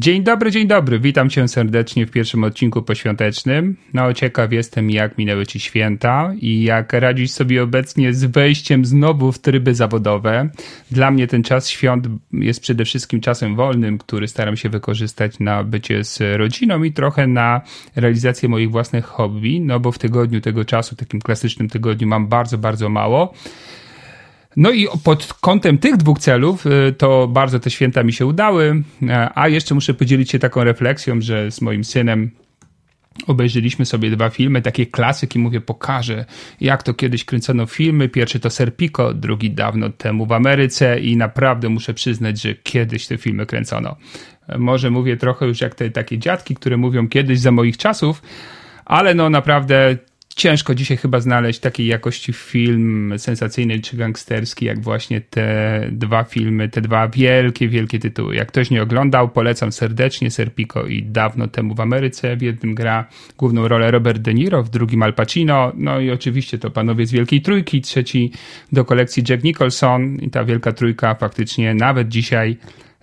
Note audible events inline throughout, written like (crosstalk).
Dzień dobry, dzień dobry. Witam cię serdecznie w pierwszym odcinku poświątecznym. No, ciekaw jestem, jak minęły ci święta i jak radzisz sobie obecnie z wejściem znowu w tryby zawodowe. Dla mnie ten czas świąt jest przede wszystkim czasem wolnym, który staram się wykorzystać na bycie z rodziną i trochę na realizację moich własnych hobby, no bo w tygodniu tego czasu, takim klasycznym tygodniu mam bardzo, bardzo mało. No i pod kątem tych dwóch celów y, to bardzo te święta mi się udały, a jeszcze muszę podzielić się taką refleksją, że z moim synem obejrzeliśmy sobie dwa filmy, takie klasyki, mówię, pokażę, jak to kiedyś kręcono filmy. Pierwszy to Serpico, drugi dawno temu w Ameryce i naprawdę muszę przyznać, że kiedyś te filmy kręcono. Może mówię trochę już jak te takie dziadki, które mówią kiedyś za moich czasów, ale no naprawdę ciężko dzisiaj chyba znaleźć takiej jakości film sensacyjny czy gangsterski, jak właśnie te dwa filmy, te dwa wielkie, wielkie tytuły. Jak ktoś nie oglądał, polecam serdecznie Serpico i dawno temu w Ameryce. W jednym gra główną rolę Robert De Niro, w drugim Al Pacino, no i oczywiście to panowie z Wielkiej Trójki, trzeci do kolekcji Jack Nicholson i ta Wielka Trójka faktycznie nawet dzisiaj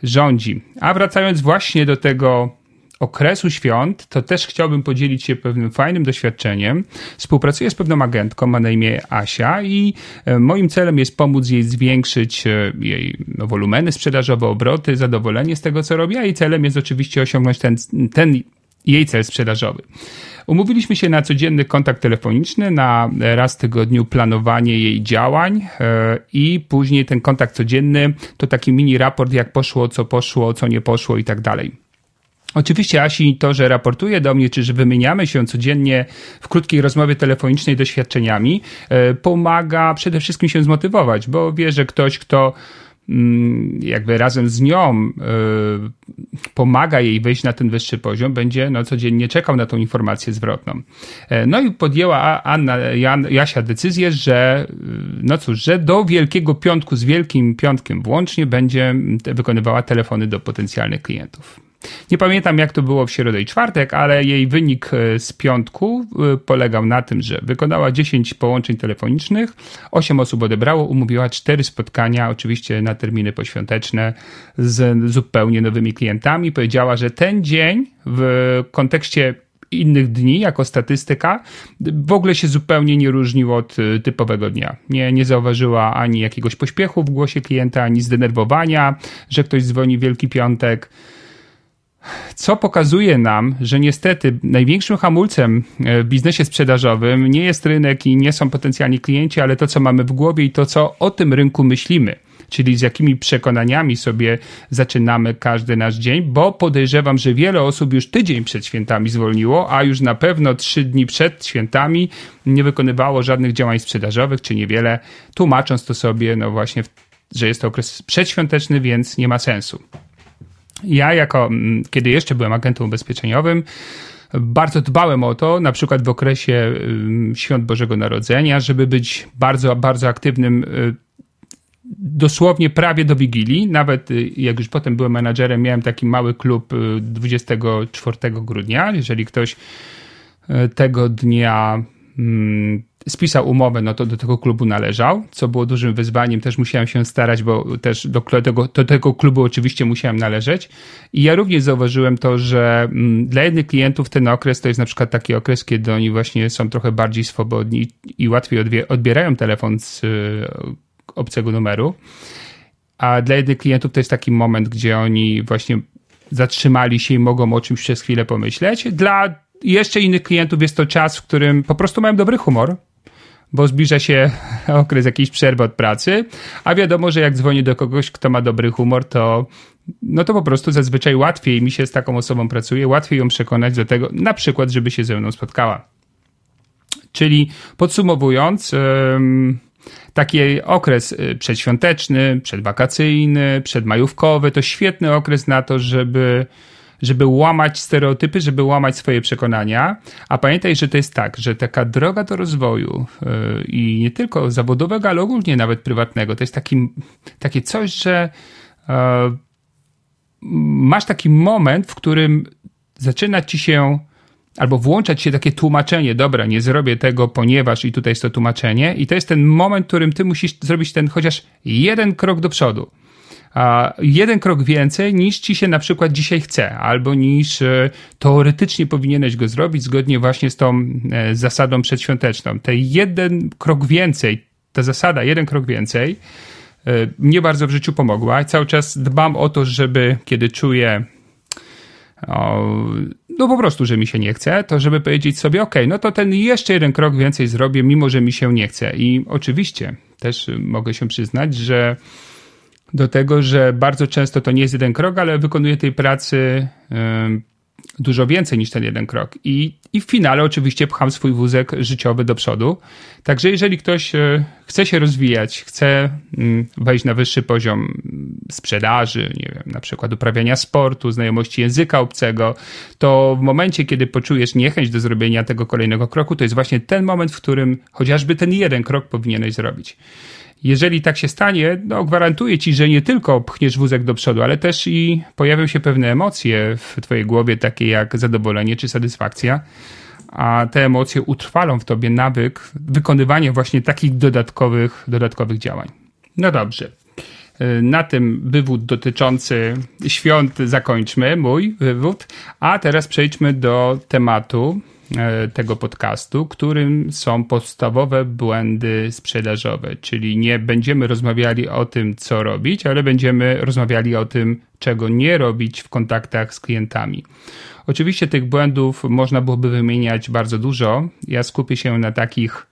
rządzi. A wracając właśnie do tego okresu świąt, to też chciałbym podzielić się pewnym fajnym doświadczeniem. Współpracuję z pewną agentką, ma na imię Asia i e, moim celem jest pomóc jej zwiększyć e, jej no, wolumeny sprzedażowe, obroty, zadowolenie z tego, co robi, a jej celem jest oczywiście osiągnąć ten, ten jej cel sprzedażowy. Umówiliśmy się na codzienny kontakt telefoniczny, na raz w tygodniu planowanie jej działań e, i później ten kontakt codzienny to taki mini raport, jak poszło, co poszło, co nie poszło i tak dalej. Oczywiście Asi to, że raportuje do mnie, czy że wymieniamy się codziennie w krótkiej rozmowie telefonicznej doświadczeniami, e, pomaga przede wszystkim się zmotywować, bo wie, że ktoś, kto mm, jakby razem z nią y, pomaga jej wejść na ten wyższy poziom, będzie no, codziennie czekał na tą informację zwrotną. E, no i podjęła Anna Jan, Jasia decyzję, że no cóż, że do Wielkiego Piątku z Wielkim Piątkiem włącznie będzie wykonywała telefony do potencjalnych klientów. Nie pamiętam, jak to było w środę i czwartek, ale jej wynik e, z piątku e, polegał na tym, że wykonała 10 połączeń telefonicznych, 8 osób odebrało, umówiła 4 spotkania, oczywiście na terminy poświąteczne z zupełnie nowymi klientami. Powiedziała, że ten dzień w kontekście innych dni, jako statystyka, w ogóle się zupełnie nie różnił od e, typowego dnia. Nie, nie zauważyła ani jakiegoś pośpiechu w głosie klienta, ani zdenerwowania, że ktoś dzwoni Wielki Piątek co pokazuje nam, że niestety największym hamulcem e, w biznesie sprzedażowym nie jest rynek i nie są potencjalni klienci, ale to, co mamy w głowie i to, co o tym rynku myślimy. Czyli z jakimi przekonaniami sobie zaczynamy każdy nasz dzień, bo podejrzewam, że wiele osób już tydzień przed świętami zwolniło, a już na pewno trzy dni przed świętami nie wykonywało żadnych działań sprzedażowych, czy niewiele, tłumacząc to sobie, no właśnie, że jest to okres przedświąteczny, więc nie ma sensu. Ja jako, mm, kiedy jeszcze byłem agentem ubezpieczeniowym, bardzo dbałem o to, na przykład w okresie mm, świąt Bożego Narodzenia, żeby być bardzo, bardzo aktywnym y, dosłownie prawie do Wigilii. Nawet y, jak już potem byłem menadżerem, miałem taki mały klub 24 y, grudnia. Jeżeli ktoś tego dnia mm, spisał umowę, no to do tego klubu należał, co było dużym wyzwaniem. Też musiałem się starać, bo też do tego, do tego klubu oczywiście musiałem należeć. I ja również zauważyłem to, że mm, dla jednych klientów ten okres to jest na przykład taki okres, kiedy oni właśnie są trochę bardziej swobodni i łatwiej odbierają telefon z y, obcego numeru. A dla jednych klientów to jest taki moment, gdzie oni właśnie zatrzymali się i mogą o czymś przez chwilę pomyśleć. Dla jeszcze innych klientów jest to czas, w którym po prostu mają dobry humor, bo zbliża się (laughs) okres jakiejś przerwy od pracy, a wiadomo, że jak dzwonię do kogoś, kto ma dobry humor, to no to po prostu zazwyczaj łatwiej mi się z taką osobą pracuje, łatwiej ją przekonać do tego, na przykład, żeby się ze mną spotkała. Czyli podsumowując, Taki okres y, przedświąteczny, przedwakacyjny, przedmajówkowy to świetny okres na to, żeby żeby łamać stereotypy, żeby łamać swoje przekonania. A pamiętaj, że to jest tak, że taka droga do rozwoju yy, i nie tylko zawodowego, ale ogólnie nawet prywatnego, to jest taki, takie coś, że yy, masz taki moment, w którym zaczyna ci się albo włączać się takie tłumaczenie, dobra, nie zrobię tego, ponieważ i tutaj jest to tłumaczenie, i to jest ten moment, w którym ty musisz zrobić ten chociaż jeden krok do przodu. Jeden krok więcej niż ci się na przykład dzisiaj chce, albo niż e, teoretycznie powinieneś go zrobić zgodnie właśnie z tą e, zasadą przedświąteczną. Ten jeden krok więcej, ta zasada jeden krok więcej, e, mnie bardzo w życiu pomogła i cały czas dbam o to, żeby kiedy czuję no po prostu, że mi się nie chce, to żeby powiedzieć sobie, ok, no to ten jeszcze jeden krok więcej zrobię, mimo że mi się nie chce. I oczywiście też mogę się przyznać, że do tego, że bardzo często to nie jest jeden krok, ale wykonuję tej pracy dużo więcej niż ten jeden krok. I, I w finale oczywiście pcham swój wózek życiowy do przodu. Także jeżeli ktoś e, chce się rozwijać, chce mm, wejść na wyższy poziom sprzedaży, nie wiem, na przykład uprawiania sportu, znajomości języka obcego, to w momencie, kiedy poczujesz niechęć do zrobienia tego kolejnego kroku, to jest właśnie ten moment, w którym chociażby ten jeden krok powinieneś zrobić. Jeżeli tak się stanie, no gwarantuję ci, że nie tylko pchniesz wózek do przodu, ale też i pojawią się pewne emocje w twojej głowie, takie jak zadowolenie czy satysfakcja, a te emocje utrwalą w tobie nawyk wykonywania właśnie takich dodatkowych, dodatkowych działań. No dobrze. Na tym wywód dotyczący świąt zakończmy, mój wywód, a teraz przejdźmy do tematu, tego podcastu, którym są podstawowe błędy sprzedażowe, czyli nie będziemy rozmawiali o tym, co robić, ale będziemy rozmawiali o tym, czego nie robić w kontaktach z klientami. Oczywiście tych błędów można byłoby wymieniać bardzo dużo. Ja skupię się na takich,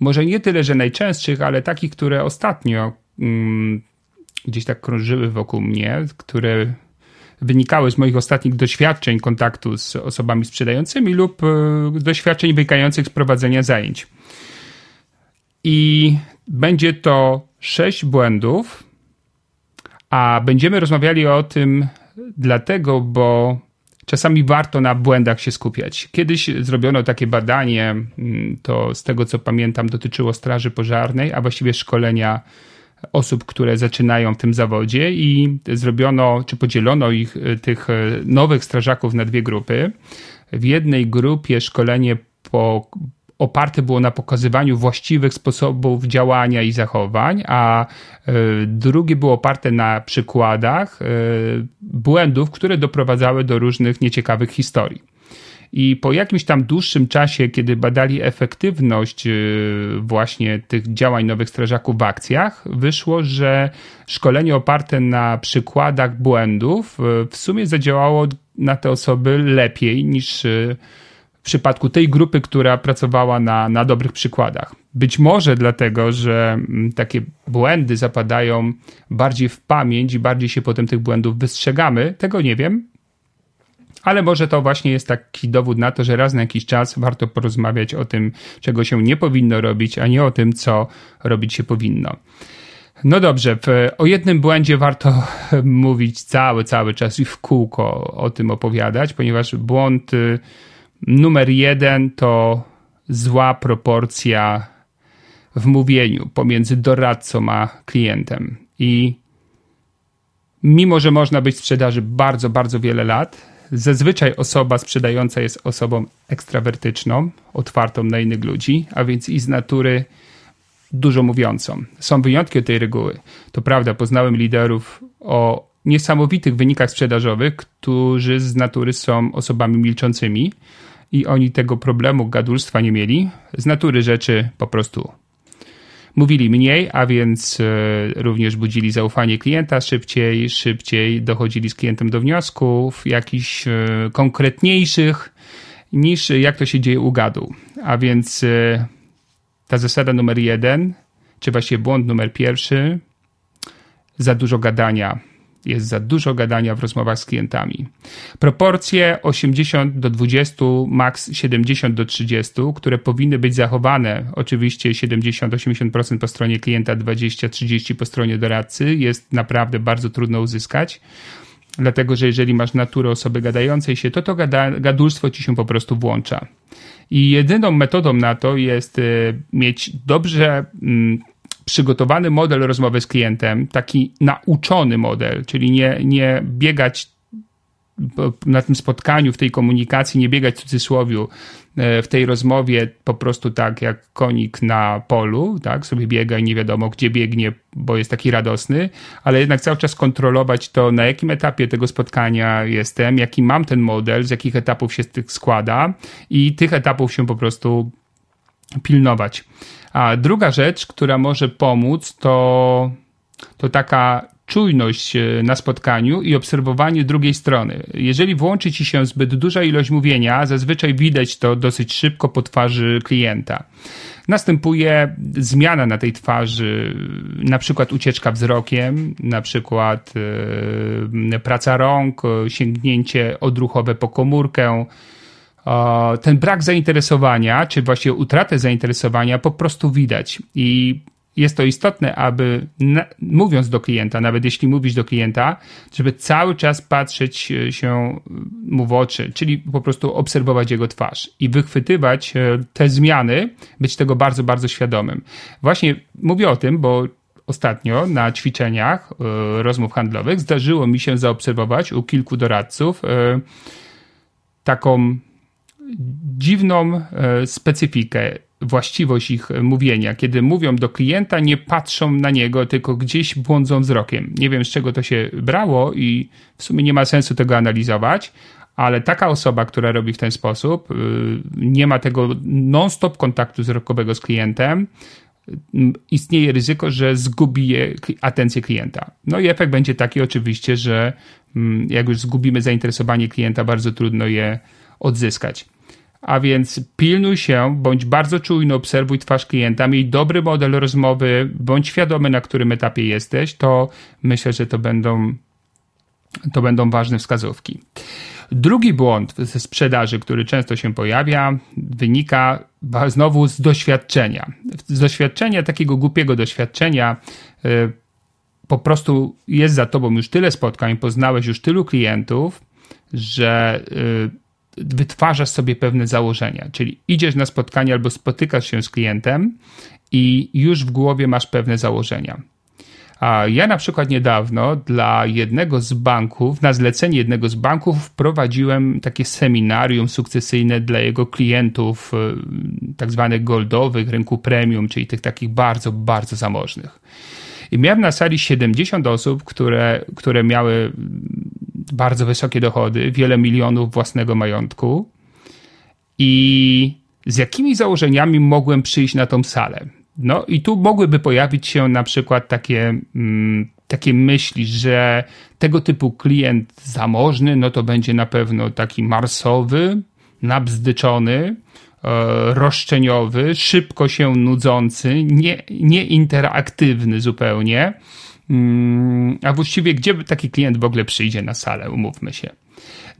może nie tyle, że najczęstszych, ale takich, które ostatnio mm, gdzieś tak krążyły wokół mnie, które wynikały z moich ostatnich doświadczeń kontaktu z osobami sprzedającymi lub e, doświadczeń wynikających z prowadzenia zajęć. I będzie to sześć błędów, a będziemy rozmawiali o tym dlatego, bo czasami warto na błędach się skupiać. Kiedyś zrobiono takie badanie, mm, to z tego co pamiętam dotyczyło Straży Pożarnej, a właściwie szkolenia osób, które zaczynają w tym zawodzie i zrobiono, czy podzielono ich, e, tych e, nowych strażaków na dwie grupy. W jednej grupie szkolenie po, oparte było na pokazywaniu właściwych sposobów działania i zachowań, a e, drugie było oparte na przykładach błędów, które doprowadzały do różnych nieciekawych historii. I po jakimś tam dłuższym czasie, kiedy badali efektywność y, właśnie tych działań nowych strażaków w akcjach, wyszło, że szkolenie oparte na przykładach błędów y, w sumie zadziałało na te osoby lepiej niż y, w przypadku tej grupy, która pracowała na, na dobrych przykładach. Być może dlatego, że mm, takie błędy zapadają bardziej w pamięć i bardziej się potem tych błędów wystrzegamy. Tego nie wiem, ale może to właśnie jest taki dowód na to, że raz na jakiś czas warto porozmawiać o tym, czego się nie powinno robić, a nie o tym, co robić się powinno. No dobrze, w, o jednym błędzie warto (laughs) mówić cały, cały czas i w kółko o tym opowiadać, ponieważ błąd y, numer jeden to zła proporcja w mówieniu pomiędzy doradcą a klientem. I mimo, że można być w sprzedaży bardzo, bardzo wiele lat, Zazwyczaj osoba sprzedająca jest osobą ekstrawertyczną, otwartą na innych ludzi, a więc i z natury dużo mówiącą. Są wyjątki od tej reguły. To prawda, poznałem liderów o niesamowitych wynikach sprzedażowych, którzy z natury są osobami milczącymi i oni tego problemu gadulstwa nie mieli. Z natury rzeczy po prostu mówili mniej, a więc e, również budzili zaufanie klienta szybciej, szybciej dochodzili z klientem do wniosków jakichś e, konkretniejszych niż jak to się dzieje u gadu. A więc e, ta zasada numer jeden, czy właściwie błąd numer pierwszy, za dużo gadania. Jest za dużo gadania w rozmowach z klientami. Proporcje 80 do 20, maks 70 do 30, które powinny być zachowane, oczywiście 70-80% po stronie klienta, 20-30 po stronie doradcy, jest naprawdę bardzo trudno uzyskać. Dlatego, że jeżeli masz naturę osoby gadającej się, to to gada, gadulstwo ci się po prostu włącza. I jedyną metodą na to jest y, mieć dobrze mm, przygotowany model rozmowy z klientem, taki nauczony model, czyli nie, nie biegać na tym spotkaniu, w tej komunikacji, nie biegać w cudzysłowiu, e, w tej rozmowie po prostu tak jak konik na polu, tak, sobie biega i nie wiadomo gdzie biegnie, bo jest taki radosny, ale jednak cały czas kontrolować to, na jakim etapie tego spotkania jestem, jaki mam ten model, z jakich etapów się tych składa i tych etapów się po prostu pilnować. A druga rzecz, która może pomóc, to, to taka czujność e, na spotkaniu i obserwowanie drugiej strony. Jeżeli włączy ci się zbyt duża ilość mówienia, zazwyczaj widać to dosyć szybko po twarzy klienta. Następuje zmiana na tej twarzy, na przykład ucieczka wzrokiem, na przykład yy, praca rąk, sięgnięcie odruchowe po komórkę, ten brak zainteresowania, czy właśnie utratę zainteresowania po prostu widać. I jest to istotne, aby mówiąc do klienta, nawet jeśli mówisz do klienta, żeby cały czas patrzeć e, się mu w oczy, czyli po prostu obserwować jego twarz i wychwytywać e, te zmiany, być tego bardzo, bardzo świadomym. Właśnie mówię o tym, bo ostatnio na ćwiczeniach e, rozmów handlowych zdarzyło mi się zaobserwować u kilku doradców taką dziwną specyfikę właściwość ich mówienia. Kiedy mówią do klienta, nie patrzą na niego, tylko gdzieś błądzą wzrokiem. Nie wiem, z czego to się brało i w sumie nie ma sensu tego analizować, ale taka osoba, która robi w ten sposób, y, nie ma tego non-stop kontaktu wzrokowego z klientem, istnieje ryzyko, że zgubi atencję klienta. No i efekt będzie taki oczywiście, że mm, jak już zgubimy zainteresowanie klienta, bardzo trudno je odzyskać. A więc pilnuj się, bądź bardzo czujny, obserwuj twarz klienta, miej dobry model rozmowy, bądź świadomy, na którym etapie jesteś, to myślę, że to będą, to będą ważne wskazówki. Drugi błąd ze sprzedaży, który często się pojawia, wynika znowu z doświadczenia. Z doświadczenia, takiego głupiego doświadczenia, y, po prostu jest za tobą już tyle spotkań, poznałeś już tylu klientów, że y, wytwarzasz sobie pewne założenia, czyli idziesz na spotkanie albo spotykasz się z klientem i już w głowie masz pewne założenia. A ja na przykład niedawno dla jednego z banków, na zlecenie jednego z banków, wprowadziłem takie seminarium sukcesyjne dla jego klientów, y, tak zwanych goldowych, rynku premium, czyli tych takich bardzo, bardzo zamożnych. I miałem na sali 70 osób, które, które miały bardzo wysokie dochody, wiele milionów własnego majątku. I z jakimi założeniami mogłem przyjść na tą salę? No i tu mogłyby pojawić się na przykład takie, mm, takie myśli, że tego typu klient zamożny, no to będzie na pewno taki marsowy, nabzdyczony, roszczeniowy, szybko się nudzący, nie, nieinteraktywny zupełnie. Mm, a właściwie gdzie taki klient w ogóle przyjdzie na salę, umówmy się.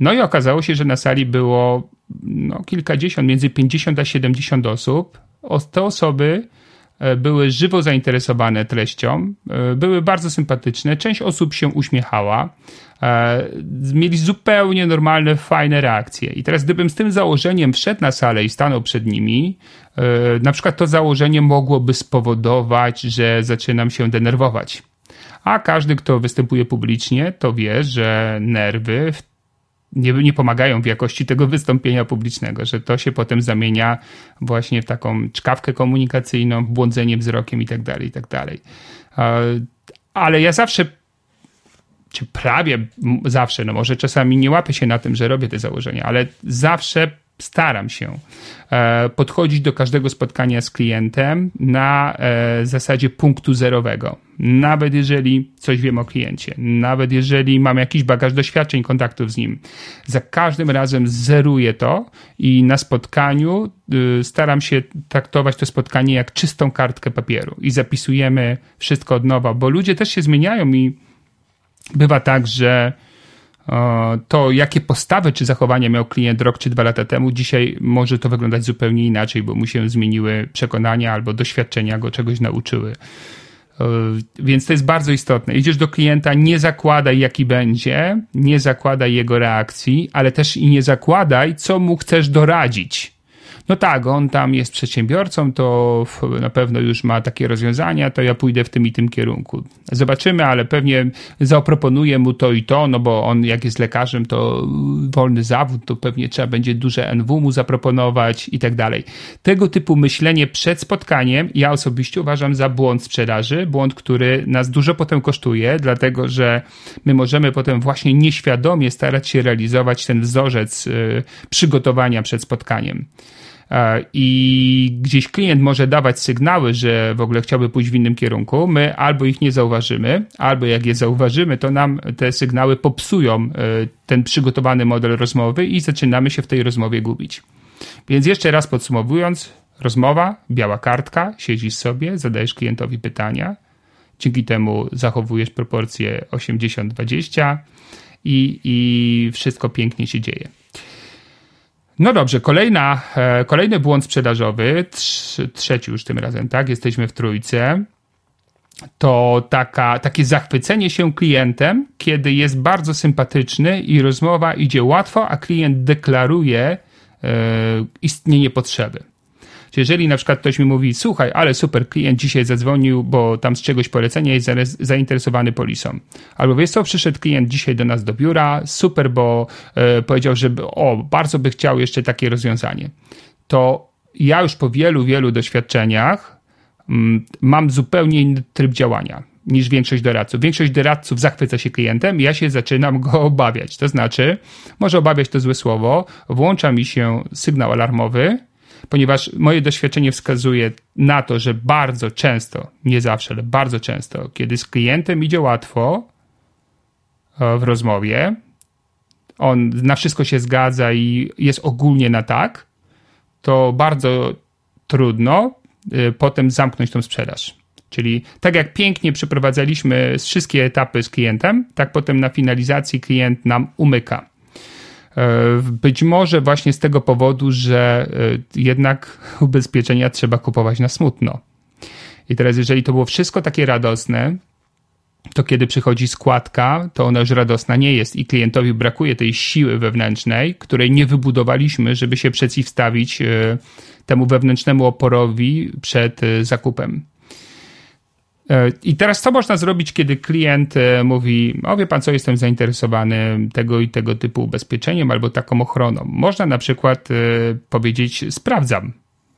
No i okazało się, że na sali było no, kilkadziesiąt, między 50 a 70 osób. Te osoby e, były żywo zainteresowane treścią, e, były bardzo sympatyczne, część osób się uśmiechała, e, mieli zupełnie normalne, fajne reakcje. I teraz, gdybym z tym założeniem wszedł na salę i stanął przed nimi, na przykład to założenie mogłoby spowodować, że zaczynam się denerwować a każdy, kto występuje publicznie, to wie, że nerwy nie, nie pomagają w jakości tego wystąpienia publicznego, że to się potem zamienia właśnie w taką czkawkę komunikacyjną, błądzenie wzrokiem i tak dalej, i tak dalej. Ale ja zawsze czy prawie zawsze, no może czasami nie łapię się na tym, że robię te założenia, ale zawsze staram się e, podchodzić do każdego spotkania z klientem na e, zasadzie punktu zerowego. Nawet jeżeli coś wiem o kliencie, nawet jeżeli mam jakiś bagaż doświadczeń, kontaktów z nim, za każdym razem zeruję to i na spotkaniu y, staram się traktować to spotkanie jak czystą kartkę papieru i zapisujemy wszystko od nowa, bo ludzie też się zmieniają i bywa tak, że to jakie postawy czy zachowania miał klient rok czy dwa lata temu, dzisiaj może to wyglądać zupełnie inaczej, bo mu się zmieniły przekonania albo doświadczenia go czegoś nauczyły. E, więc to jest bardzo istotne. Idziesz do klienta, nie zakładaj jaki będzie, nie zakładaj jego reakcji, ale też i nie zakładaj, co mu chcesz doradzić no tak, on tam jest przedsiębiorcą, to na pewno już ma takie rozwiązania, to ja pójdę w tym i tym kierunku. Zobaczymy, ale pewnie zaproponuję mu to i to, no bo on jak jest lekarzem, to wolny zawód, to pewnie trzeba będzie duże NW mu zaproponować i tak dalej. Tego typu myślenie przed spotkaniem ja osobiście uważam za błąd sprzedaży, błąd, który nas dużo potem kosztuje, dlatego że my możemy potem właśnie nieświadomie starać się realizować ten wzorzec y, przygotowania przed spotkaniem. E, i gdzieś klient może dawać sygnały, że w ogóle chciałby pójść w innym kierunku, my albo ich nie zauważymy, albo jak je zauważymy, to nam te sygnały popsują e, ten przygotowany model rozmowy i zaczynamy się w tej rozmowie gubić. Więc jeszcze raz podsumowując, rozmowa, biała kartka, siedzisz sobie, zadajesz klientowi pytania, dzięki temu zachowujesz proporcje 80-20 i, i wszystko pięknie się dzieje. No dobrze, kolejna, e, kolejny błąd sprzedażowy, trzeci już tym razem, tak? Jesteśmy w trójce. To taka, takie zachwycenie się klientem, kiedy jest bardzo sympatyczny i rozmowa idzie łatwo, a klient deklaruje e, istnienie potrzeby. Czyli jeżeli na przykład ktoś mi mówi, słuchaj, ale super, klient dzisiaj zadzwonił, bo tam z czegoś polecenia jest zainteresowany polisą. Albo wiesz co, przyszedł klient dzisiaj do nas do biura, super, bo e, powiedział, że o, bardzo by chciał jeszcze takie rozwiązanie. To ja już po wielu, wielu doświadczeniach mm, mam zupełnie inny tryb działania niż większość doradców. Większość doradców zachwyca się klientem, ja się zaczynam go (laughs) obawiać. To znaczy, może obawiać to złe słowo, włącza mi się sygnał alarmowy, ponieważ moje doświadczenie wskazuje na to, że bardzo często, nie zawsze, ale bardzo często, kiedy z klientem idzie łatwo e, w rozmowie, on na wszystko się zgadza i jest ogólnie na tak, to bardzo trudno e, potem zamknąć tą sprzedaż. Czyli tak jak pięknie przeprowadzaliśmy wszystkie etapy z klientem, tak potem na finalizacji klient nam umyka. E, być może właśnie z tego powodu, że e, jednak (laughs) ubezpieczenia trzeba kupować na smutno. I teraz, jeżeli to było wszystko takie radosne, to kiedy przychodzi składka, to ona już radosna nie jest i klientowi brakuje tej siły wewnętrznej, której nie wybudowaliśmy, żeby się przeciwstawić e, temu wewnętrznemu oporowi przed zakupem. I teraz co można zrobić, kiedy klient e, mówi, o wie pan co, jestem zainteresowany tego i tego typu ubezpieczeniem albo taką ochroną. Można na przykład e, powiedzieć, sprawdzam.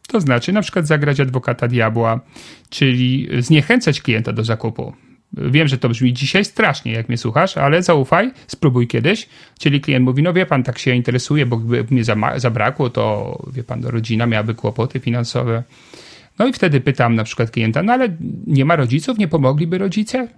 To znaczy na przykład zagrać adwokata diabła, czyli zniechęcać klienta do zakupu. Wiem, że to brzmi dzisiaj strasznie, jak mnie słuchasz, ale zaufaj, spróbuj kiedyś. Czyli klient mówi, no wie pan, tak się interesuje, bo gdyby mnie zabrakło, to wie pan, rodzina miałaby kłopoty finansowe. No i wtedy pytam na przykład klienta, no ale nie ma rodziców, nie pomogliby rodzice?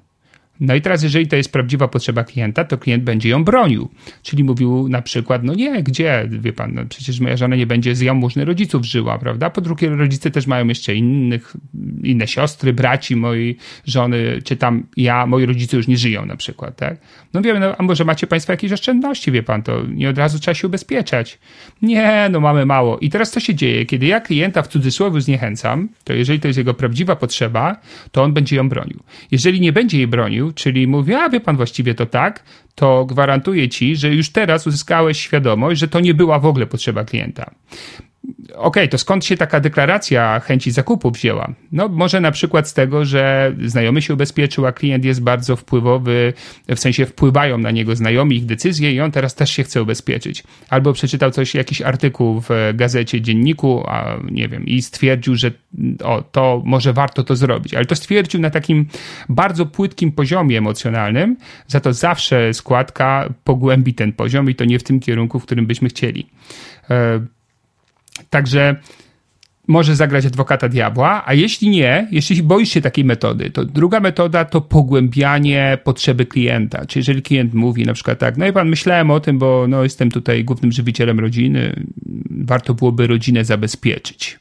No i teraz, jeżeli to jest prawdziwa potrzeba klienta, to klient będzie ją bronił. Czyli mówił na przykład, no nie, gdzie, wie pan, no przecież moja żona nie będzie z jałmużny rodziców żyła, prawda? Po drugie, rodzice też mają jeszcze innych, inne siostry, braci mojej żony, czy tam ja, moi rodzice już nie żyją na przykład, tak? No wiemy, no, a może macie państwo jakieś oszczędności, wie pan, to nie od razu trzeba się ubezpieczać. Nie, no mamy mało. I teraz co się dzieje? Kiedy ja klienta w cudzysłowie zniechęcam, to jeżeli to jest jego prawdziwa potrzeba, to on będzie ją bronił. Jeżeli nie będzie jej bronił, czyli mówi, a wie pan właściwie to tak, to gwarantuję ci, że już teraz uzyskałeś świadomość, że to nie była w ogóle potrzeba klienta okej, okay, to skąd się taka deklaracja chęci zakupu wzięła? No może na przykład z tego, że znajomy się ubezpieczył, a klient jest bardzo wpływowy, w sensie wpływają na niego znajomi, ich decyzje i on teraz też się chce ubezpieczyć. Albo przeczytał coś, jakiś artykuł w gazecie, dzienniku, a nie wiem, i stwierdził, że o, to może warto to zrobić. Ale to stwierdził na takim bardzo płytkim poziomie emocjonalnym, za to zawsze składka pogłębi ten poziom i to nie w tym kierunku, w którym byśmy chcieli. Także może zagrać adwokata diabła, a jeśli nie, jeśli boisz się takiej metody, to druga metoda to pogłębianie potrzeby klienta. Czyli jeżeli klient mówi na przykład tak, no i pan, myślałem o tym, bo no, jestem tutaj głównym żywicielem rodziny, warto byłoby rodzinę zabezpieczyć.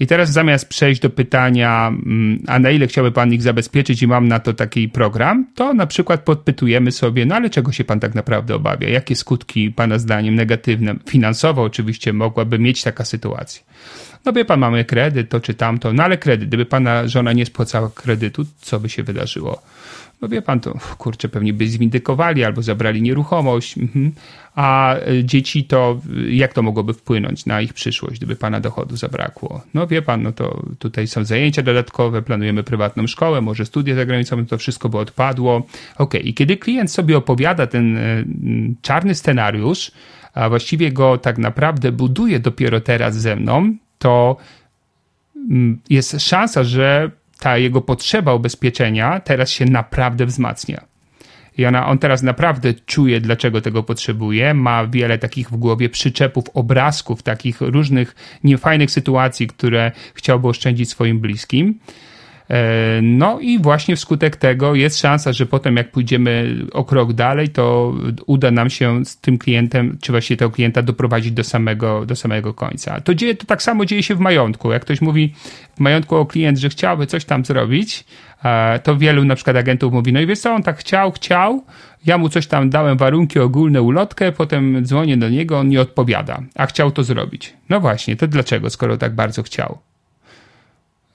I teraz zamiast przejść do pytania, mm, a na ile chciałby pan ich zabezpieczyć i mam na to taki program, to na przykład podpytujemy sobie, no ale czego się pan tak naprawdę obawia? Jakie skutki pana zdaniem negatywne, finansowo oczywiście mogłaby mieć taka sytuacja? No wie pan, mamy kredyt, to czy tamto, no ale kredyt, gdyby pana żona nie spłacała kredytu, co by się wydarzyło? No wie pan, to kurczę, pewnie by zwindykowali albo zabrali nieruchomość, mhm. a e, dzieci to, jak to mogłoby wpłynąć na ich przyszłość, gdyby pana dochodu zabrakło? No wie pan, no to tutaj są zajęcia dodatkowe, planujemy prywatną szkołę, może studia za granicą, no to wszystko by odpadło. Ok, i kiedy klient sobie opowiada ten e, czarny scenariusz, a właściwie go tak naprawdę buduje dopiero teraz ze mną, to jest szansa, że ta jego potrzeba ubezpieczenia teraz się naprawdę wzmacnia. I ona, on teraz naprawdę czuje, dlaczego tego potrzebuje. Ma wiele takich w głowie przyczepów, obrazków, takich różnych niefajnych sytuacji, które chciałby oszczędzić swoim bliskim. E, no i właśnie wskutek tego jest szansa, że potem jak pójdziemy o krok dalej, to uda nam się z tym klientem, czy właściwie tego klienta doprowadzić do samego, do samego końca. To, dzieje, to tak samo dzieje się w majątku. Jak ktoś mówi w majątku o klient, że chciałby coś tam zrobić, e, to wielu na przykład agentów mówi, no i wiesz co, on tak chciał, chciał, ja mu coś tam dałem, warunki ogólne, ulotkę, potem dzwonię do niego, on nie odpowiada, a chciał to zrobić. No właśnie, to dlaczego, skoro tak bardzo chciał?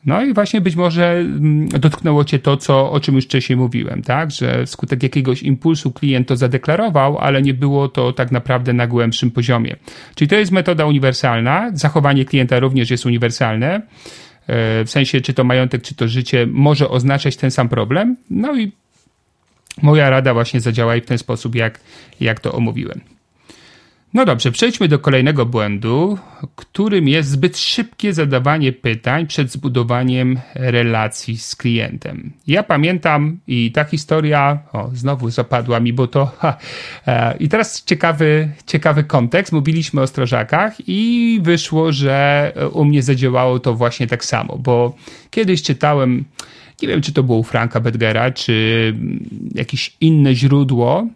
No i właśnie być może mm, dotknęło cię to, co, o czym już wcześniej mówiłem, tak? Że wskutek jakiegoś impulsu klient to zadeklarował, ale nie było to tak naprawdę na głębszym poziomie. Czyli to jest metoda uniwersalna. Zachowanie klienta również jest uniwersalne. E, w sensie, czy to majątek, czy to życie może oznaczać ten sam problem. No i moja rada właśnie zadziała i w ten sposób, jak, jak to omówiłem. No dobrze, przejdźmy do kolejnego błędu, którym jest zbyt szybkie zadawanie pytań przed zbudowaniem relacji z klientem. Ja pamiętam i ta historia, o, znowu zapadła mi, bo to. (laughs) Ha, e, I teraz ciekawy, ciekawy kontekst. Mówiliśmy o strażakach i wyszło, że u mnie zadziałało to właśnie tak samo, bo kiedyś czytałem. Nie wiem, czy to było u Franka Bedgera, czy jakieś inne źródło,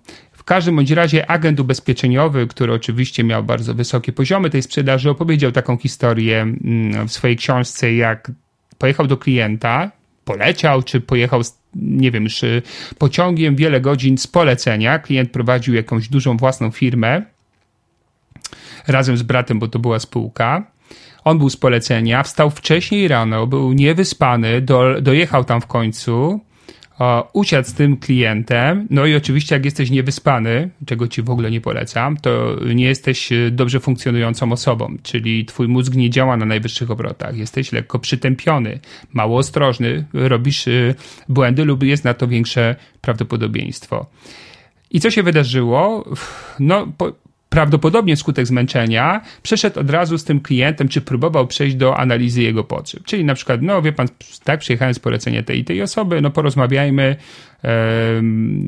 każdym bądź razie agent ubezpieczeniowy, który oczywiście miał bardzo wysokie poziomy tej sprzedaży, opowiedział taką historię mm, w swojej książce, jak pojechał do klienta, poleciał, czy pojechał, nie wiem, już pociągiem wiele godzin z polecenia. Klient prowadził jakąś dużą własną firmę razem z bratem, bo to była spółka. On był z polecenia, wstał wcześniej rano, był niewyspany, do, dojechał tam w końcu, usiadł z tym klientem, no i oczywiście jak jesteś niewyspany, czego ci w ogóle nie polecam, to nie jesteś e, dobrze funkcjonującą osobą, czyli twój mózg nie działa na najwyższych obrotach, jesteś lekko przytępiony, mało ostrożny, robisz e, błędy lub jest na to większe prawdopodobieństwo. I co się wydarzyło? No, po, prawdopodobnie skutek zmęczenia, przeszedł od razu z tym klientem, czy próbował przejść do analizy jego potrzeb. Czyli na przykład, no wie pan, tak, przyjechałem z polecenia tej i tej osoby, no porozmawiajmy,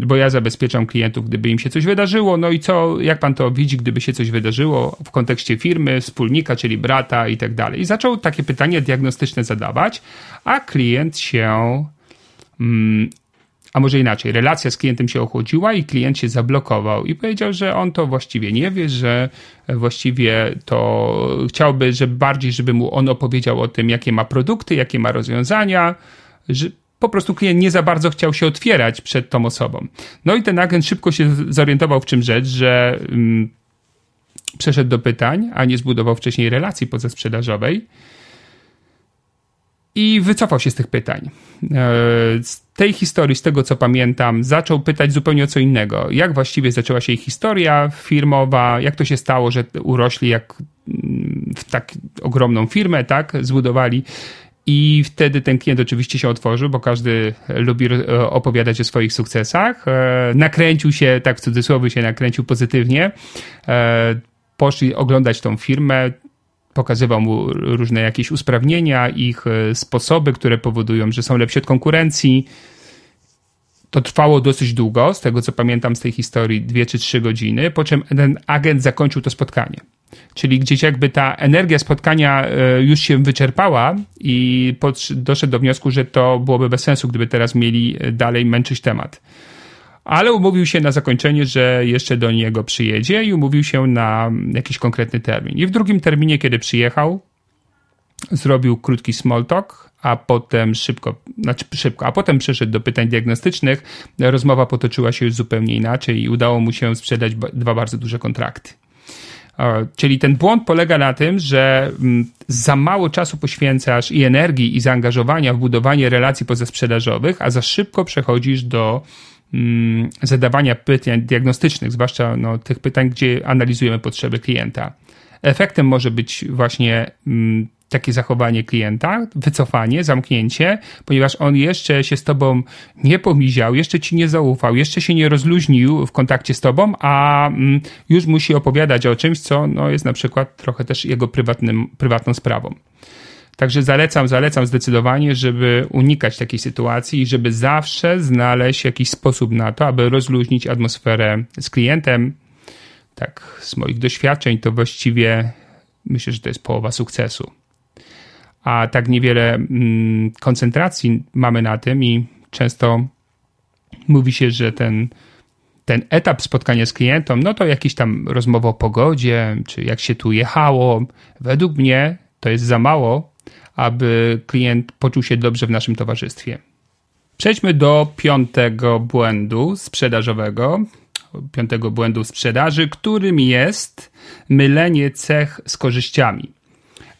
bo ja zabezpieczam klientów, gdyby im się coś wydarzyło, no i co, jak pan to widzi, gdyby się coś wydarzyło w kontekście firmy, wspólnika, czyli brata i tak dalej. I zaczął takie pytania diagnostyczne zadawać, a klient się mm, a może inaczej, relacja z klientem się ochłodziła i klient się zablokował i powiedział, że on to właściwie nie wie, że właściwie to chciałby, że bardziej, żeby mu on opowiedział o tym, jakie ma produkty, jakie ma rozwiązania, że po prostu klient nie za bardzo chciał się otwierać przed tą osobą. No i ten agent szybko się zorientował w czym rzecz, że mm, przeszedł do pytań, a nie zbudował wcześniej relacji pozasprzedażowej i wycofał się z tych pytań. E, z tej historii, z tego co pamiętam, zaczął pytać zupełnie o co innego. Jak właściwie zaczęła się ich historia firmowa, jak to się stało, że urośli jak mm, w tak ogromną firmę, tak, zbudowali. I wtedy ten klient oczywiście się otworzył, bo każdy lubi e, opowiadać o swoich sukcesach. E, nakręcił się, tak w cudzysłowie się nakręcił pozytywnie. Poszli oglądać tą firmę, pokazywał mu różne jakieś usprawnienia, ich e, sposoby, które powodują, że są lepsi od konkurencji. To trwało dosyć długo, z tego co pamiętam z tej historii, dwie czy trzy godziny, po czym ten agent zakończył to spotkanie. Czyli gdzieś jakby ta energia spotkania e, już się wyczerpała i doszedł do wniosku, że to byłoby bez sensu, gdyby teraz mieli e, dalej męczyć temat ale umówił się na zakończenie, że jeszcze do niego przyjedzie i umówił się na jakiś konkretny termin. I w drugim terminie, kiedy przyjechał, zrobił krótki small talk, a potem szybko, znaczy szybko, a potem przeszedł do pytań diagnostycznych. Rozmowa potoczyła się już zupełnie inaczej i udało mu się sprzedać dwa bardzo duże kontrakty. Czyli ten błąd polega na tym, że mm, za mało czasu poświęcasz i energii, i zaangażowania w budowanie relacji pozasprzedażowych, a za szybko przechodzisz do zadawania pytań diagnostycznych, zwłaszcza no, tych pytań, gdzie analizujemy potrzeby klienta. Efektem może być właśnie mm, takie zachowanie klienta, wycofanie, zamknięcie, ponieważ on jeszcze się z tobą nie pomiział, jeszcze ci nie zaufał, jeszcze się nie rozluźnił w kontakcie z tobą, a mm, już musi opowiadać o czymś, co no, jest na przykład trochę też jego prywatnym, prywatną sprawą. Także zalecam, zalecam zdecydowanie, żeby unikać takiej sytuacji i żeby zawsze znaleźć jakiś sposób na to, aby rozluźnić atmosferę z klientem. Tak, z moich doświadczeń to właściwie myślę, że to jest połowa sukcesu a tak niewiele mm, koncentracji mamy na tym i często mówi się, że ten, ten etap spotkania z klientem, no to jakiś tam rozmowa o pogodzie, czy jak się tu jechało. Według mnie to jest za mało, aby klient poczuł się dobrze w naszym towarzystwie. Przejdźmy do piątego błędu sprzedażowego, piątego błędu sprzedaży, którym jest mylenie cech z korzyściami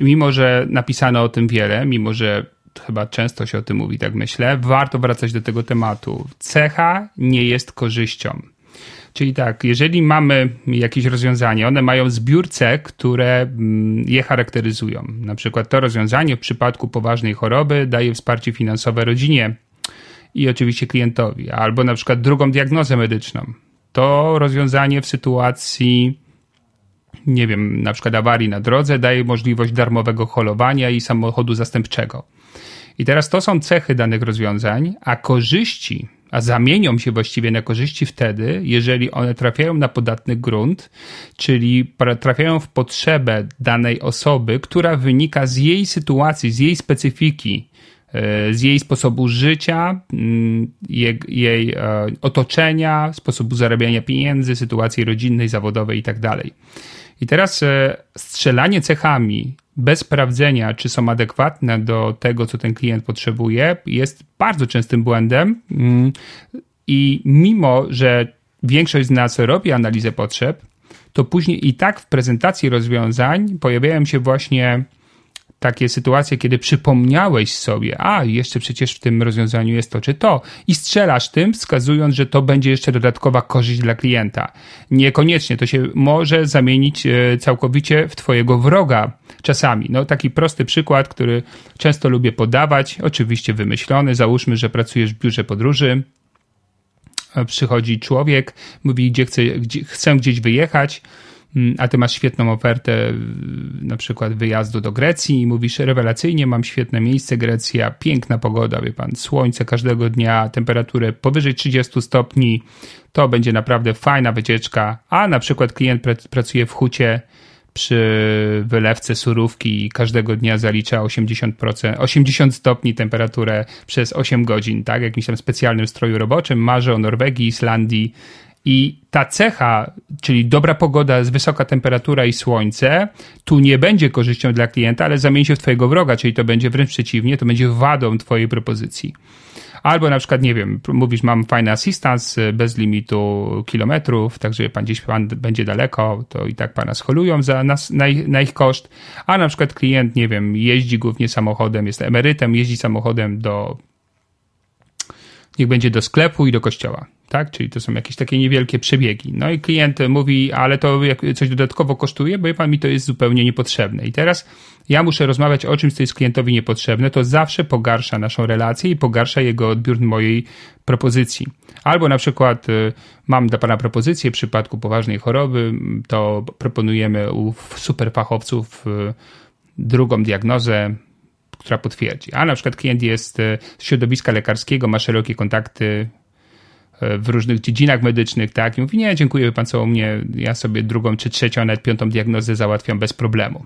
mimo że napisano o tym wiele, mimo że chyba często się o tym mówi, tak myślę, warto wracać do tego tematu. Cecha nie jest korzyścią. Czyli tak, jeżeli mamy jakieś rozwiązanie, one mają zbiór cech, które mm, je charakteryzują. Na przykład to rozwiązanie w przypadku poważnej choroby daje wsparcie finansowe rodzinie i oczywiście klientowi, albo na przykład drugą diagnozę medyczną. To rozwiązanie w sytuacji nie wiem, na przykład awarii na drodze, daje możliwość darmowego holowania i samochodu zastępczego. I teraz to są cechy danych rozwiązań, a korzyści, a zamienią się właściwie na korzyści wtedy, jeżeli one trafiają na podatny grunt, czyli trafiają w potrzebę danej osoby, która wynika z jej sytuacji, z jej specyfiki, e, z jej sposobu życia, mm, jej, jej e, otoczenia, sposobu zarabiania pieniędzy, sytuacji rodzinnej, zawodowej itd. I teraz e, strzelanie cechami bez sprawdzenia, czy są adekwatne do tego, co ten klient potrzebuje, jest bardzo częstym błędem. Mm, I mimo, że większość z nas robi analizę potrzeb, to później i tak w prezentacji rozwiązań pojawiają się właśnie takie sytuacje, kiedy przypomniałeś sobie, a jeszcze przecież w tym rozwiązaniu jest to czy to, i strzelasz tym, wskazując, że to będzie jeszcze dodatkowa korzyść dla klienta. Niekoniecznie to się może zamienić e, całkowicie w Twojego wroga czasami. No, taki prosty przykład, który często lubię podawać, oczywiście wymyślony. Załóżmy, że pracujesz w biurze podróży, przychodzi człowiek, mówi, gdzie chce, gdzie, chcę gdzieś wyjechać a ty masz świetną ofertę, na przykład wyjazdu do Grecji i mówisz rewelacyjnie, mam świetne miejsce, Grecja, piękna pogoda, wie pan, słońce każdego dnia, temperaturę powyżej 30 stopni, to będzie naprawdę fajna wycieczka, a na przykład klient pracuje w hucie przy wylewce surówki i każdego dnia zalicza 80%, 80 stopni temperaturę przez 8 godzin, tak, jakimś tam specjalnym stroju roboczym, marzy o Norwegii, Islandii, i ta cecha, czyli dobra pogoda, wysoka temperatura i słońce, tu nie będzie korzyścią dla klienta, ale zamieni się w twojego wroga, czyli to będzie wręcz przeciwnie, to będzie wadą twojej propozycji. Albo na przykład, nie wiem, mówisz, mam fajny assistance bez limitu kilometrów, także pan gdzieś pan będzie daleko, to i tak pana scholują za nas, na, ich, na ich koszt. A na przykład klient, nie wiem, jeździ głównie samochodem, jest emerytem, jeździ samochodem do niech będzie do sklepu i do kościoła. Tak? Czyli to są jakieś takie niewielkie przebiegi. No i klient mówi, ale to coś dodatkowo kosztuje, bo pan mi to jest zupełnie niepotrzebne. I teraz ja muszę rozmawiać o czymś, co jest klientowi niepotrzebne, to zawsze pogarsza naszą relację i pogarsza jego odbiór mojej propozycji. Albo na przykład y, mam dla pana propozycję w przypadku poważnej choroby, to proponujemy u superfachowców y, drugą diagnozę, która potwierdzi. A na przykład klient jest e, z środowiska lekarskiego, ma szerokie kontakty e, w różnych dziedzinach medycznych, tak? I mówi, nie, dziękuję, pan co u mnie, ja sobie drugą czy trzecią, nawet piątą diagnozę załatwiam bez problemu.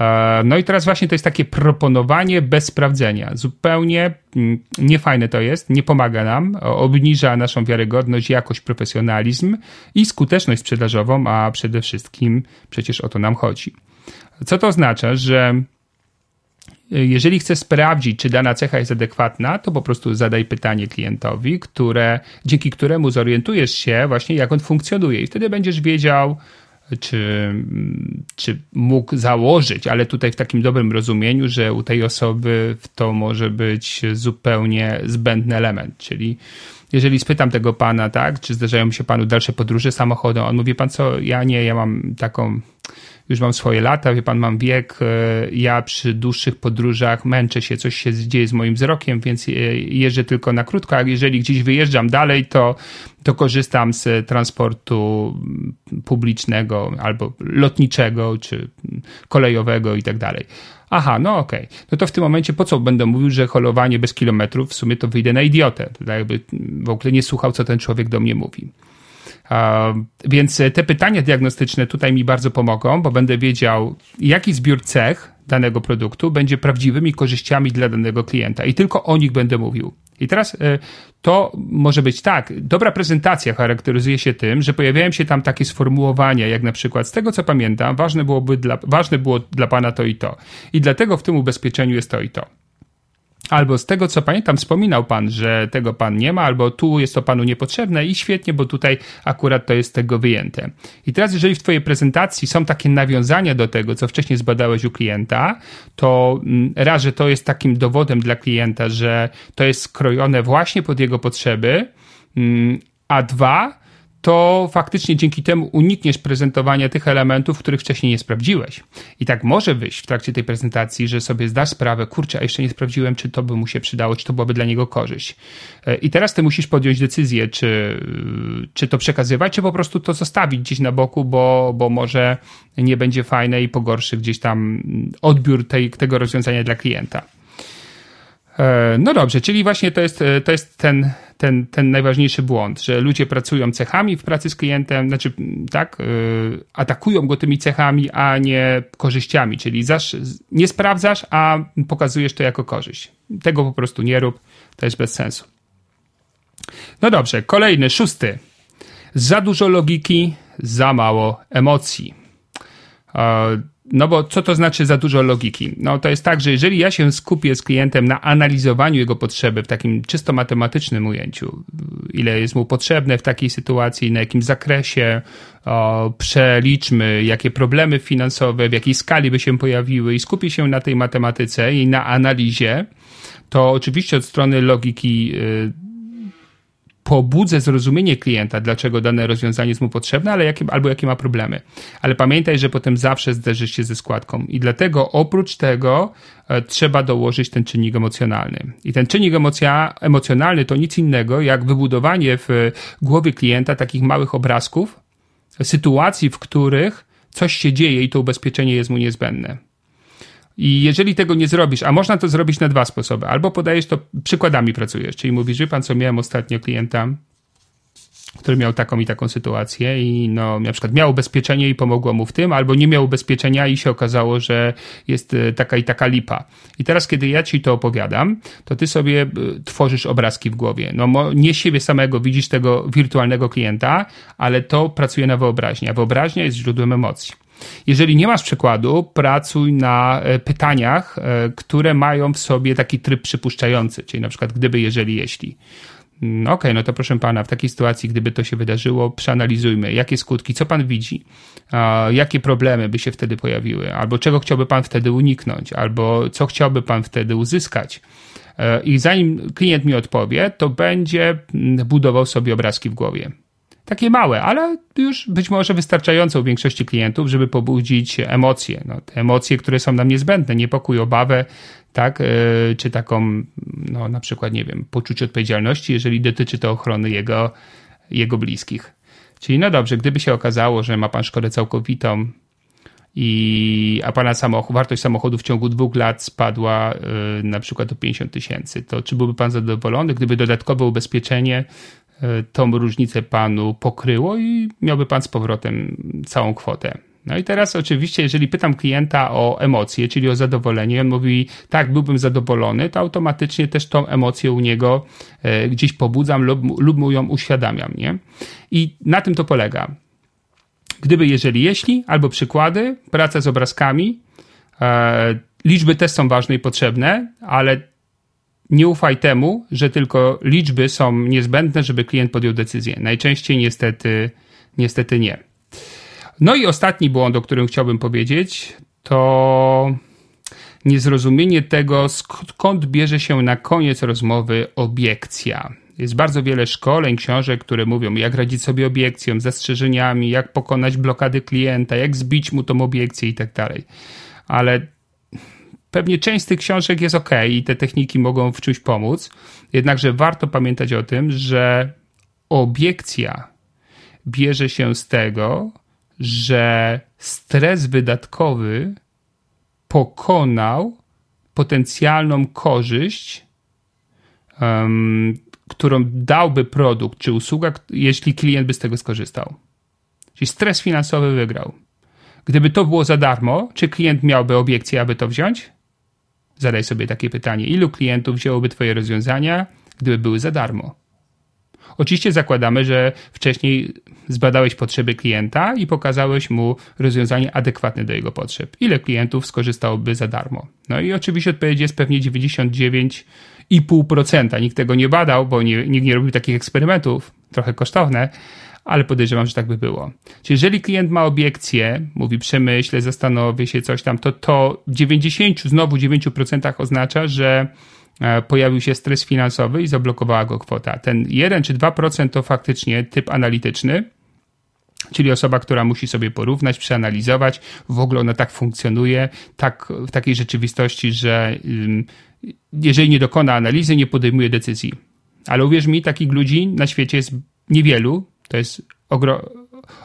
E, no i teraz właśnie to jest takie proponowanie bez sprawdzenia. Zupełnie mm, niefajne to jest, nie pomaga nam, obniża naszą wiarygodność, jakość, profesjonalizm i skuteczność sprzedażową, a przede wszystkim przecież o to nam chodzi. Co to oznacza, że jeżeli chcesz sprawdzić, czy dana cecha jest adekwatna, to po prostu zadaj pytanie klientowi, które, dzięki któremu zorientujesz się właśnie, jak on funkcjonuje. I wtedy będziesz wiedział, czy, czy mógł założyć, ale tutaj w takim dobrym rozumieniu, że u tej osoby to może być zupełnie zbędny element, czyli jeżeli spytam tego pana, tak, czy zdarzają się panu dalsze podróże samochodem, on mówi, pan co, ja nie, ja mam taką już mam swoje lata, wie pan, mam wiek, e, ja przy dłuższych podróżach męczę się, coś się dzieje z moim wzrokiem, więc jeżdżę tylko na krótko, a jeżeli gdzieś wyjeżdżam dalej, to, to korzystam z transportu publicznego albo lotniczego, czy kolejowego i tak dalej. Aha, no okej. Okay. No to w tym momencie po co będę mówił, że holowanie bez kilometrów, w sumie to wyjdę na idiotę. Tak jakby w ogóle nie słuchał, co ten człowiek do mnie mówi. Więc te pytania diagnostyczne tutaj mi bardzo pomogą, bo będę wiedział, jaki zbiór cech danego produktu będzie prawdziwymi korzyściami dla danego klienta i tylko o nich będę mówił. I teraz e, to może być tak. Dobra prezentacja charakteryzuje się tym, że pojawiają się tam takie sformułowania, jak na przykład, z tego co pamiętam, ważne, byłoby dla, ważne było dla pana to i to. I dlatego w tym ubezpieczeniu jest to i to. Albo z tego, co pamiętam, wspominał pan, że tego pan nie ma, albo tu jest to panu niepotrzebne i świetnie, bo tutaj akurat to jest tego wyjęte. I teraz, jeżeli w twojej prezentacji są takie nawiązania do tego, co wcześniej zbadałeś u klienta, to mm, raz, że to jest takim dowodem dla klienta, że to jest skrojone właśnie pod jego potrzeby, mm, a dwa, to faktycznie dzięki temu unikniesz prezentowania tych elementów, których wcześniej nie sprawdziłeś. I tak może wyjść w trakcie tej prezentacji, że sobie zdasz sprawę, kurczę, a jeszcze nie sprawdziłem, czy to by mu się przydało, czy to byłoby dla niego korzyść. E, I teraz ty musisz podjąć decyzję, czy, czy to przekazywać, czy po prostu to zostawić gdzieś na boku, bo, bo może nie będzie fajne i pogorszy gdzieś tam odbiór tej, tego rozwiązania dla klienta. E, no dobrze, czyli właśnie to jest, to jest ten, ten, ten najważniejszy błąd, że ludzie pracują cechami w pracy z klientem, znaczy tak, yy, atakują go tymi cechami, a nie korzyściami, czyli zasz, nie sprawdzasz, a pokazujesz to jako korzyść. Tego po prostu nie rób, to jest bez sensu. No dobrze, kolejny, szósty. Za dużo logiki, za mało emocji. Yy, no bo co to znaczy za dużo logiki? No to jest tak, że jeżeli ja się skupię z klientem na analizowaniu jego potrzeby w takim czysto matematycznym ujęciu, ile jest mu potrzebne w takiej sytuacji, na jakim zakresie, o, przeliczmy, jakie problemy finansowe, w jakiej skali by się pojawiły i skupię się na tej matematyce i na analizie, to oczywiście od strony logiki y, pobudzę zrozumienie klienta, dlaczego dane rozwiązanie jest mu potrzebne, ale jakie, albo jakie ma problemy. Ale pamiętaj, że potem zawsze zderzysz się ze składką. I dlatego oprócz tego e, trzeba dołożyć ten czynnik emocjonalny. I ten czynnik emocja, emocjonalny to nic innego jak wybudowanie w głowie klienta takich małych obrazków, sytuacji, w których coś się dzieje i to ubezpieczenie jest mu niezbędne. I jeżeli tego nie zrobisz, a można to zrobić na dwa sposoby, albo podajesz to, przykładami pracujesz, czyli mówisz, wie pan co, miałem ostatnio klienta, który miał taką i taką sytuację i no, na przykład miał ubezpieczenie i pomogło mu w tym, albo nie miał ubezpieczenia i się okazało, że jest e, taka i taka lipa. I teraz, kiedy ja ci to opowiadam, to ty sobie e, tworzysz obrazki w głowie. No, nie siebie samego widzisz tego wirtualnego klienta, ale to pracuje na wyobraźni, a wyobraźnia jest źródłem emocji. Jeżeli nie masz przykładu, pracuj na e, pytaniach, e, które mają w sobie taki tryb przypuszczający, czyli na przykład gdyby, jeżeli, jeśli. Mm, okej, okay, no to proszę pana, w takiej sytuacji, gdyby to się wydarzyło, przeanalizujmy, jakie skutki, co pan widzi, jakie problemy by się wtedy pojawiły, albo czego chciałby pan wtedy uniknąć, albo co chciałby pan wtedy uzyskać. E, I zanim klient mi odpowie, to będzie mm, budował sobie obrazki w głowie takie małe, ale już być może wystarczające u większości klientów, żeby pobudzić emocje. No, te emocje, które są nam niezbędne, niepokój, obawę, tak, yy, czy taką, no, na przykład, nie wiem, poczucie odpowiedzialności, jeżeli dotyczy to ochrony jego, jego bliskich. Czyli no dobrze, gdyby się okazało, że ma pan szkodę całkowitą, i, a pana samochód, wartość samochodu w ciągu dwóch lat spadła yy, na przykład o 50 tysięcy, to czy byłby pan zadowolony, gdyby dodatkowe ubezpieczenie E, tą różnicę panu pokryło i miałby pan z powrotem całą kwotę. No i teraz oczywiście, jeżeli pytam klienta o emocje, czyli o zadowolenie, on mówi, tak, byłbym zadowolony, to automatycznie też tą emocję u niego e, gdzieś pobudzam lub, lub mu ją uświadamiam, nie? I na tym to polega. Gdyby, jeżeli, jeśli, albo przykłady, praca z obrazkami, E, liczby też są ważne i potrzebne, ale nie ufaj temu, że tylko liczby są niezbędne, żeby klient podjął decyzję. Najczęściej niestety, niestety nie. No i ostatni błąd, o którym chciałbym powiedzieć, to niezrozumienie tego, skąd bierze się na koniec rozmowy obiekcja. Jest bardzo wiele szkoleń, książek, które mówią, jak radzić sobie obiekcją, zastrzeżeniami, jak pokonać blokady klienta, jak zbić mu tą obiekcję i tak dalej. Ale pewnie część z tych książek jest ok i te techniki mogą w czymś pomóc. Jednakże warto pamiętać o tym, że obiekcja bierze się z tego, że stres wydatkowy pokonał potencjalną korzyść, um, którą dałby produkt czy usługa, jeśli klient by z tego skorzystał. Czyli stres finansowy wygrał. Gdyby to było za darmo, czy klient miałby obiekcję, aby to wziąć? Zadaj sobie takie pytanie: ilu klientów wzięłoby Twoje rozwiązania, gdyby były za darmo? Oczywiście zakładamy, że wcześniej zbadałeś potrzeby klienta i pokazałeś mu rozwiązanie adekwatne do jego potrzeb. Ile klientów skorzystałoby za darmo? No i oczywiście odpowiedź jest pewnie 99,5%. Nikt tego nie badał, bo nie, nikt nie robił takich eksperymentów, trochę kosztowne, ale podejrzewam, że tak by było. Czyli jeżeli klient ma obiekcję, mówi przemyślę, zastanowię się, coś tam, to to 90, znowu 9% oznacza, że e, pojawił się stres finansowy i zablokowała go kwota. Ten 1 czy 2% to faktycznie typ analityczny, czyli osoba, która musi sobie porównać, przeanalizować, w ogóle ona tak funkcjonuje, tak w takiej rzeczywistości, że jeżeli nie dokona analizy, nie podejmuje decyzji. Ale uwierz mi, takich ludzi na świecie jest niewielu, to jest ogro,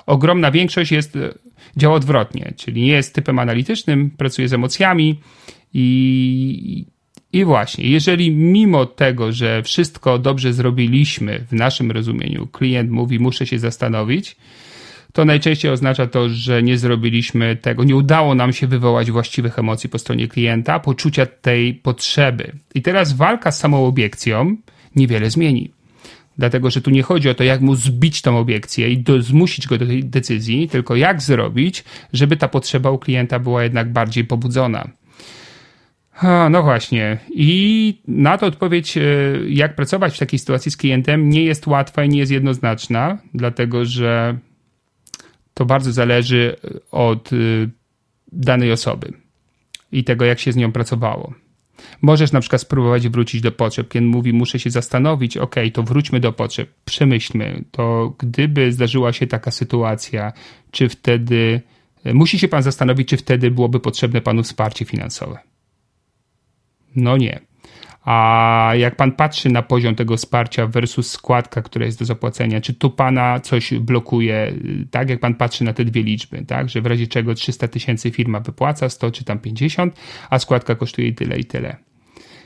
ogromna większość jest, e, działa odwrotnie, czyli nie jest typem analitycznym, pracuje z emocjami i, i właśnie, jeżeli mimo tego, że wszystko dobrze zrobiliśmy w naszym rozumieniu, klient mówi, muszę się zastanowić, to najczęściej oznacza to, że nie zrobiliśmy tego, nie udało nam się wywołać właściwych emocji po stronie klienta, poczucia tej potrzeby. I teraz walka z samą obiekcją niewiele zmieni. Dlatego, że tu nie chodzi o to, jak mu zbić tą obiekcję i do, zmusić go do tej decyzji, tylko jak zrobić, żeby ta potrzeba u klienta była jednak bardziej pobudzona. A, no właśnie. I na to odpowiedź, e, jak pracować w takiej sytuacji z klientem, nie jest łatwa i nie jest jednoznaczna, dlatego że to bardzo zależy od e, danej osoby i tego, jak się z nią pracowało. Możesz na przykład spróbować wrócić do potrzeb. Kiedy mówi, muszę się zastanowić, ok, to wróćmy do potrzeb, przemyślmy, to gdyby zdarzyła się taka sytuacja, czy wtedy, musi się pan zastanowić, czy wtedy byłoby potrzebne panu wsparcie finansowe. No nie. A jak pan patrzy na poziom tego wsparcia versus składka, która jest do zapłacenia, czy tu pana coś blokuje, tak jak pan patrzy na te dwie liczby, tak, że w razie czego 300 tysięcy firma wypłaca 100 czy tam 50, a składka kosztuje tyle i tyle.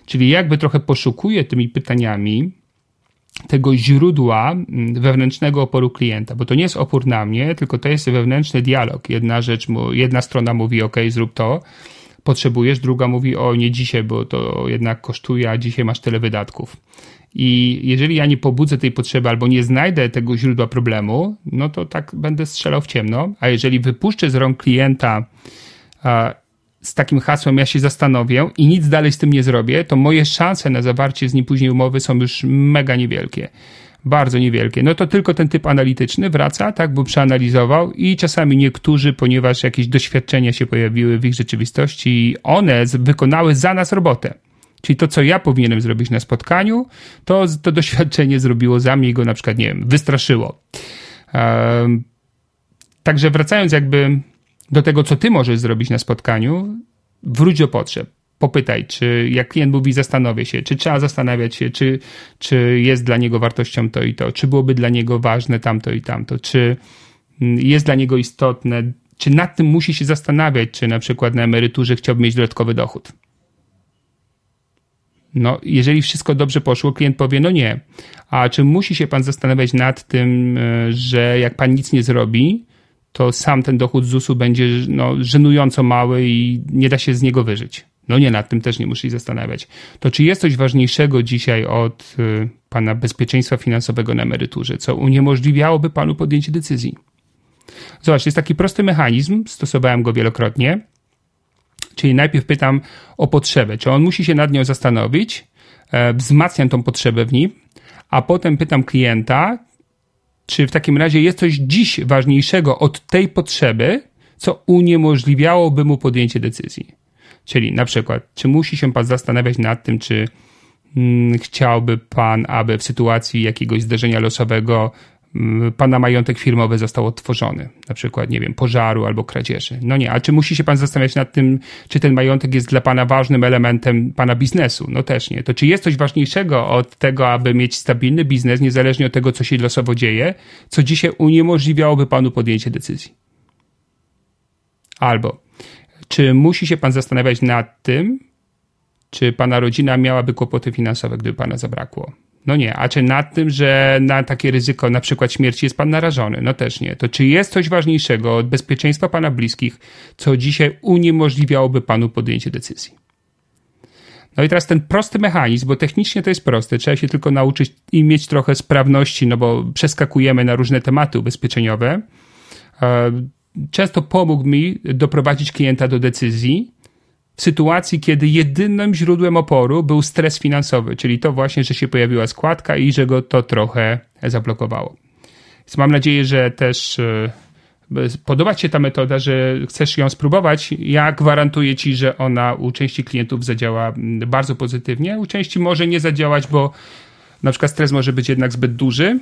Czyli jakby trochę poszukuje tymi pytaniami tego źródła mm, wewnętrznego oporu klienta, bo to nie jest opór na mnie, tylko to jest wewnętrzny dialog. Jedna rzecz, jedna strona mówi, OK, zrób to, potrzebujesz, druga mówi o nie dzisiaj, bo to jednak kosztuje, a dzisiaj masz tyle wydatków. I jeżeli ja nie pobudzę tej potrzeby albo nie znajdę tego źródła problemu, no to tak będę strzelał w ciemno. A jeżeli wypuszczę z rąk klienta a, z takim hasłem, ja się zastanowię i nic dalej z tym nie zrobię, to moje szanse na zawarcie z nim później umowy są już mega niewielkie bardzo niewielkie. No to tylko ten typ analityczny wraca, tak, bo przeanalizował i czasami niektórzy, ponieważ jakieś doświadczenia się pojawiły w ich rzeczywistości, one wykonały za nas robotę. Czyli to, co ja powinienem zrobić na spotkaniu, to to doświadczenie zrobiło za mnie i go na przykład, nie wiem, wystraszyło. Um, także wracając jakby do tego, co ty możesz zrobić na spotkaniu, wróć do potrzeb popytaj, czy jak klient mówi, zastanowię się, czy trzeba zastanawiać się, czy, czy jest dla niego wartością to i to, czy byłoby dla niego ważne tamto i tamto, czy mm, jest dla niego istotne, czy nad tym musi się zastanawiać, czy na przykład na emeryturze chciałby mieć dodatkowy dochód. No, jeżeli wszystko dobrze poszło, klient powie, no nie. A czy musi się pan zastanawiać nad tym, e, że jak pan nic nie zrobi, to sam ten dochód ZUS-u będzie no, żenująco mały i nie da się z niego wyżyć. No nie, nad tym też nie muszę się zastanawiać. To czy jest coś ważniejszego dzisiaj od y, pana bezpieczeństwa finansowego na emeryturze, co uniemożliwiałoby panu podjęcie decyzji? Zobacz, jest taki prosty mechanizm, stosowałem go wielokrotnie. Czyli najpierw pytam o potrzebę, czy on musi się nad nią zastanowić, e, wzmacniam tą potrzebę w nim, a potem pytam klienta, czy w takim razie jest coś dziś ważniejszego od tej potrzeby, co uniemożliwiałoby mu podjęcie decyzji. Czyli na przykład, czy musi się pan zastanawiać nad tym, czy mm, chciałby pan, aby w sytuacji jakiegoś zdarzenia losowego mm, pana majątek firmowy został odtworzony, na przykład, nie wiem, pożaru albo kradzieży. No nie, a czy musi się pan zastanawiać nad tym, czy ten majątek jest dla pana ważnym elementem pana biznesu? No też nie. To czy jest coś ważniejszego od tego, aby mieć stabilny biznes, niezależnie od tego, co się losowo dzieje, co dzisiaj uniemożliwiałoby panu podjęcie decyzji? Albo czy musi się pan zastanawiać nad tym, czy pana rodzina miałaby kłopoty finansowe, gdyby pana zabrakło? No nie. A czy nad tym, że na takie ryzyko, na przykład śmierci, jest pan narażony? No też nie. To czy jest coś ważniejszego od bezpieczeństwa pana bliskich, co dzisiaj uniemożliwiałoby panu podjęcie decyzji? No i teraz ten prosty mechanizm, bo technicznie to jest proste, trzeba się tylko nauczyć i mieć trochę sprawności, no bo przeskakujemy na różne tematy ubezpieczeniowe. Często pomógł mi doprowadzić klienta do decyzji w sytuacji, kiedy jedynym źródłem oporu był stres finansowy, czyli to właśnie, że się pojawiła składka i że go to trochę zablokowało. Więc mam nadzieję, że też e, podoba Ci się ta metoda, że chcesz ją spróbować. Ja gwarantuję Ci, że ona u części klientów zadziała bardzo pozytywnie. U części może nie zadziałać, bo na przykład stres może być jednak zbyt duży,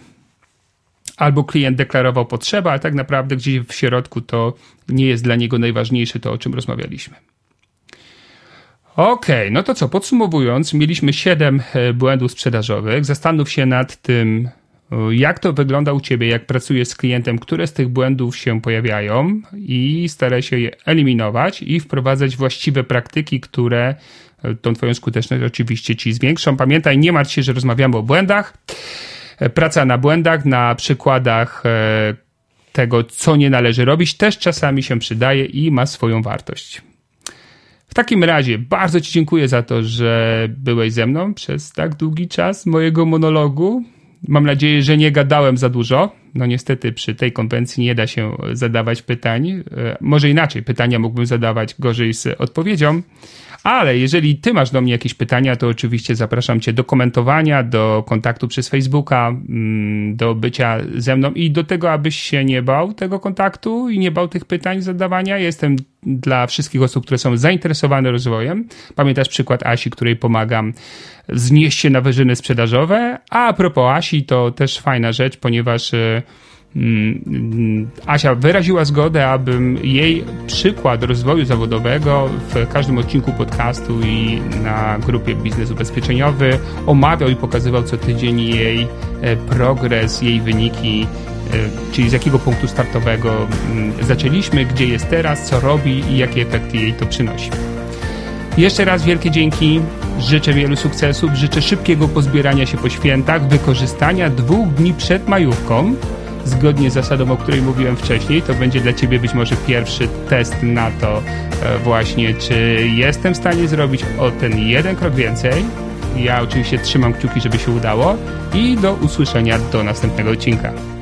albo klient deklarował potrzebę, ale tak naprawdę gdzieś w środku to nie jest dla niego najważniejsze to, o czym rozmawialiśmy. OK, no to co, podsumowując, mieliśmy 7 e, błędów sprzedażowych. Zastanów się nad tym, jak to wygląda u Ciebie, jak pracujesz z klientem, które z tych błędów się pojawiają i staraj się je eliminować i wprowadzać właściwe praktyki, które e, tą Twoją skuteczność oczywiście Ci zwiększą. Pamiętaj, nie martw się, że rozmawiamy o błędach. Praca na błędach, na przykładach e, tego, co nie należy robić, też czasami się przydaje i ma swoją wartość. W takim razie bardzo Ci dziękuję za to, że byłeś ze mną przez tak długi czas mojego monologu. Mam nadzieję, że nie gadałem za dużo. No niestety przy tej konwencji nie da się zadawać pytań. E, może inaczej, pytania mógłbym zadawać gorzej z odpowiedzią. Ale jeżeli ty masz do mnie jakieś pytania, to oczywiście zapraszam cię do komentowania, do kontaktu przez Facebooka, mm, do bycia ze mną i do tego, abyś się nie bał tego kontaktu i nie bał tych pytań zadawania. Jestem dla wszystkich osób, które są zainteresowane rozwojem. Pamiętasz przykład Asi, której pomagam znieść się na wyżyny sprzedażowe. A, a propos Asi, to też fajna rzecz, ponieważ Mm, Asia wyraziła zgodę, abym jej przykład rozwoju zawodowego w każdym odcinku podcastu i na grupie Biznes Ubezpieczeniowy omawiał i pokazywał co tydzień jej e, progres, jej wyniki, e, czyli z jakiego punktu startowego mm, zaczęliśmy, gdzie jest teraz, co robi i jakie efekty jej to przynosi. Jeszcze raz wielkie dzięki. Życzę wielu sukcesów, życzę szybkiego pozbierania się po świętach, wykorzystania dwóch dni przed majówką zgodnie z zasadą, o której mówiłem wcześniej, to będzie dla Ciebie być może pierwszy test na to e, właśnie, czy jestem w stanie zrobić o ten jeden krok więcej. Ja oczywiście trzymam kciuki, żeby się udało i do usłyszenia do następnego odcinka.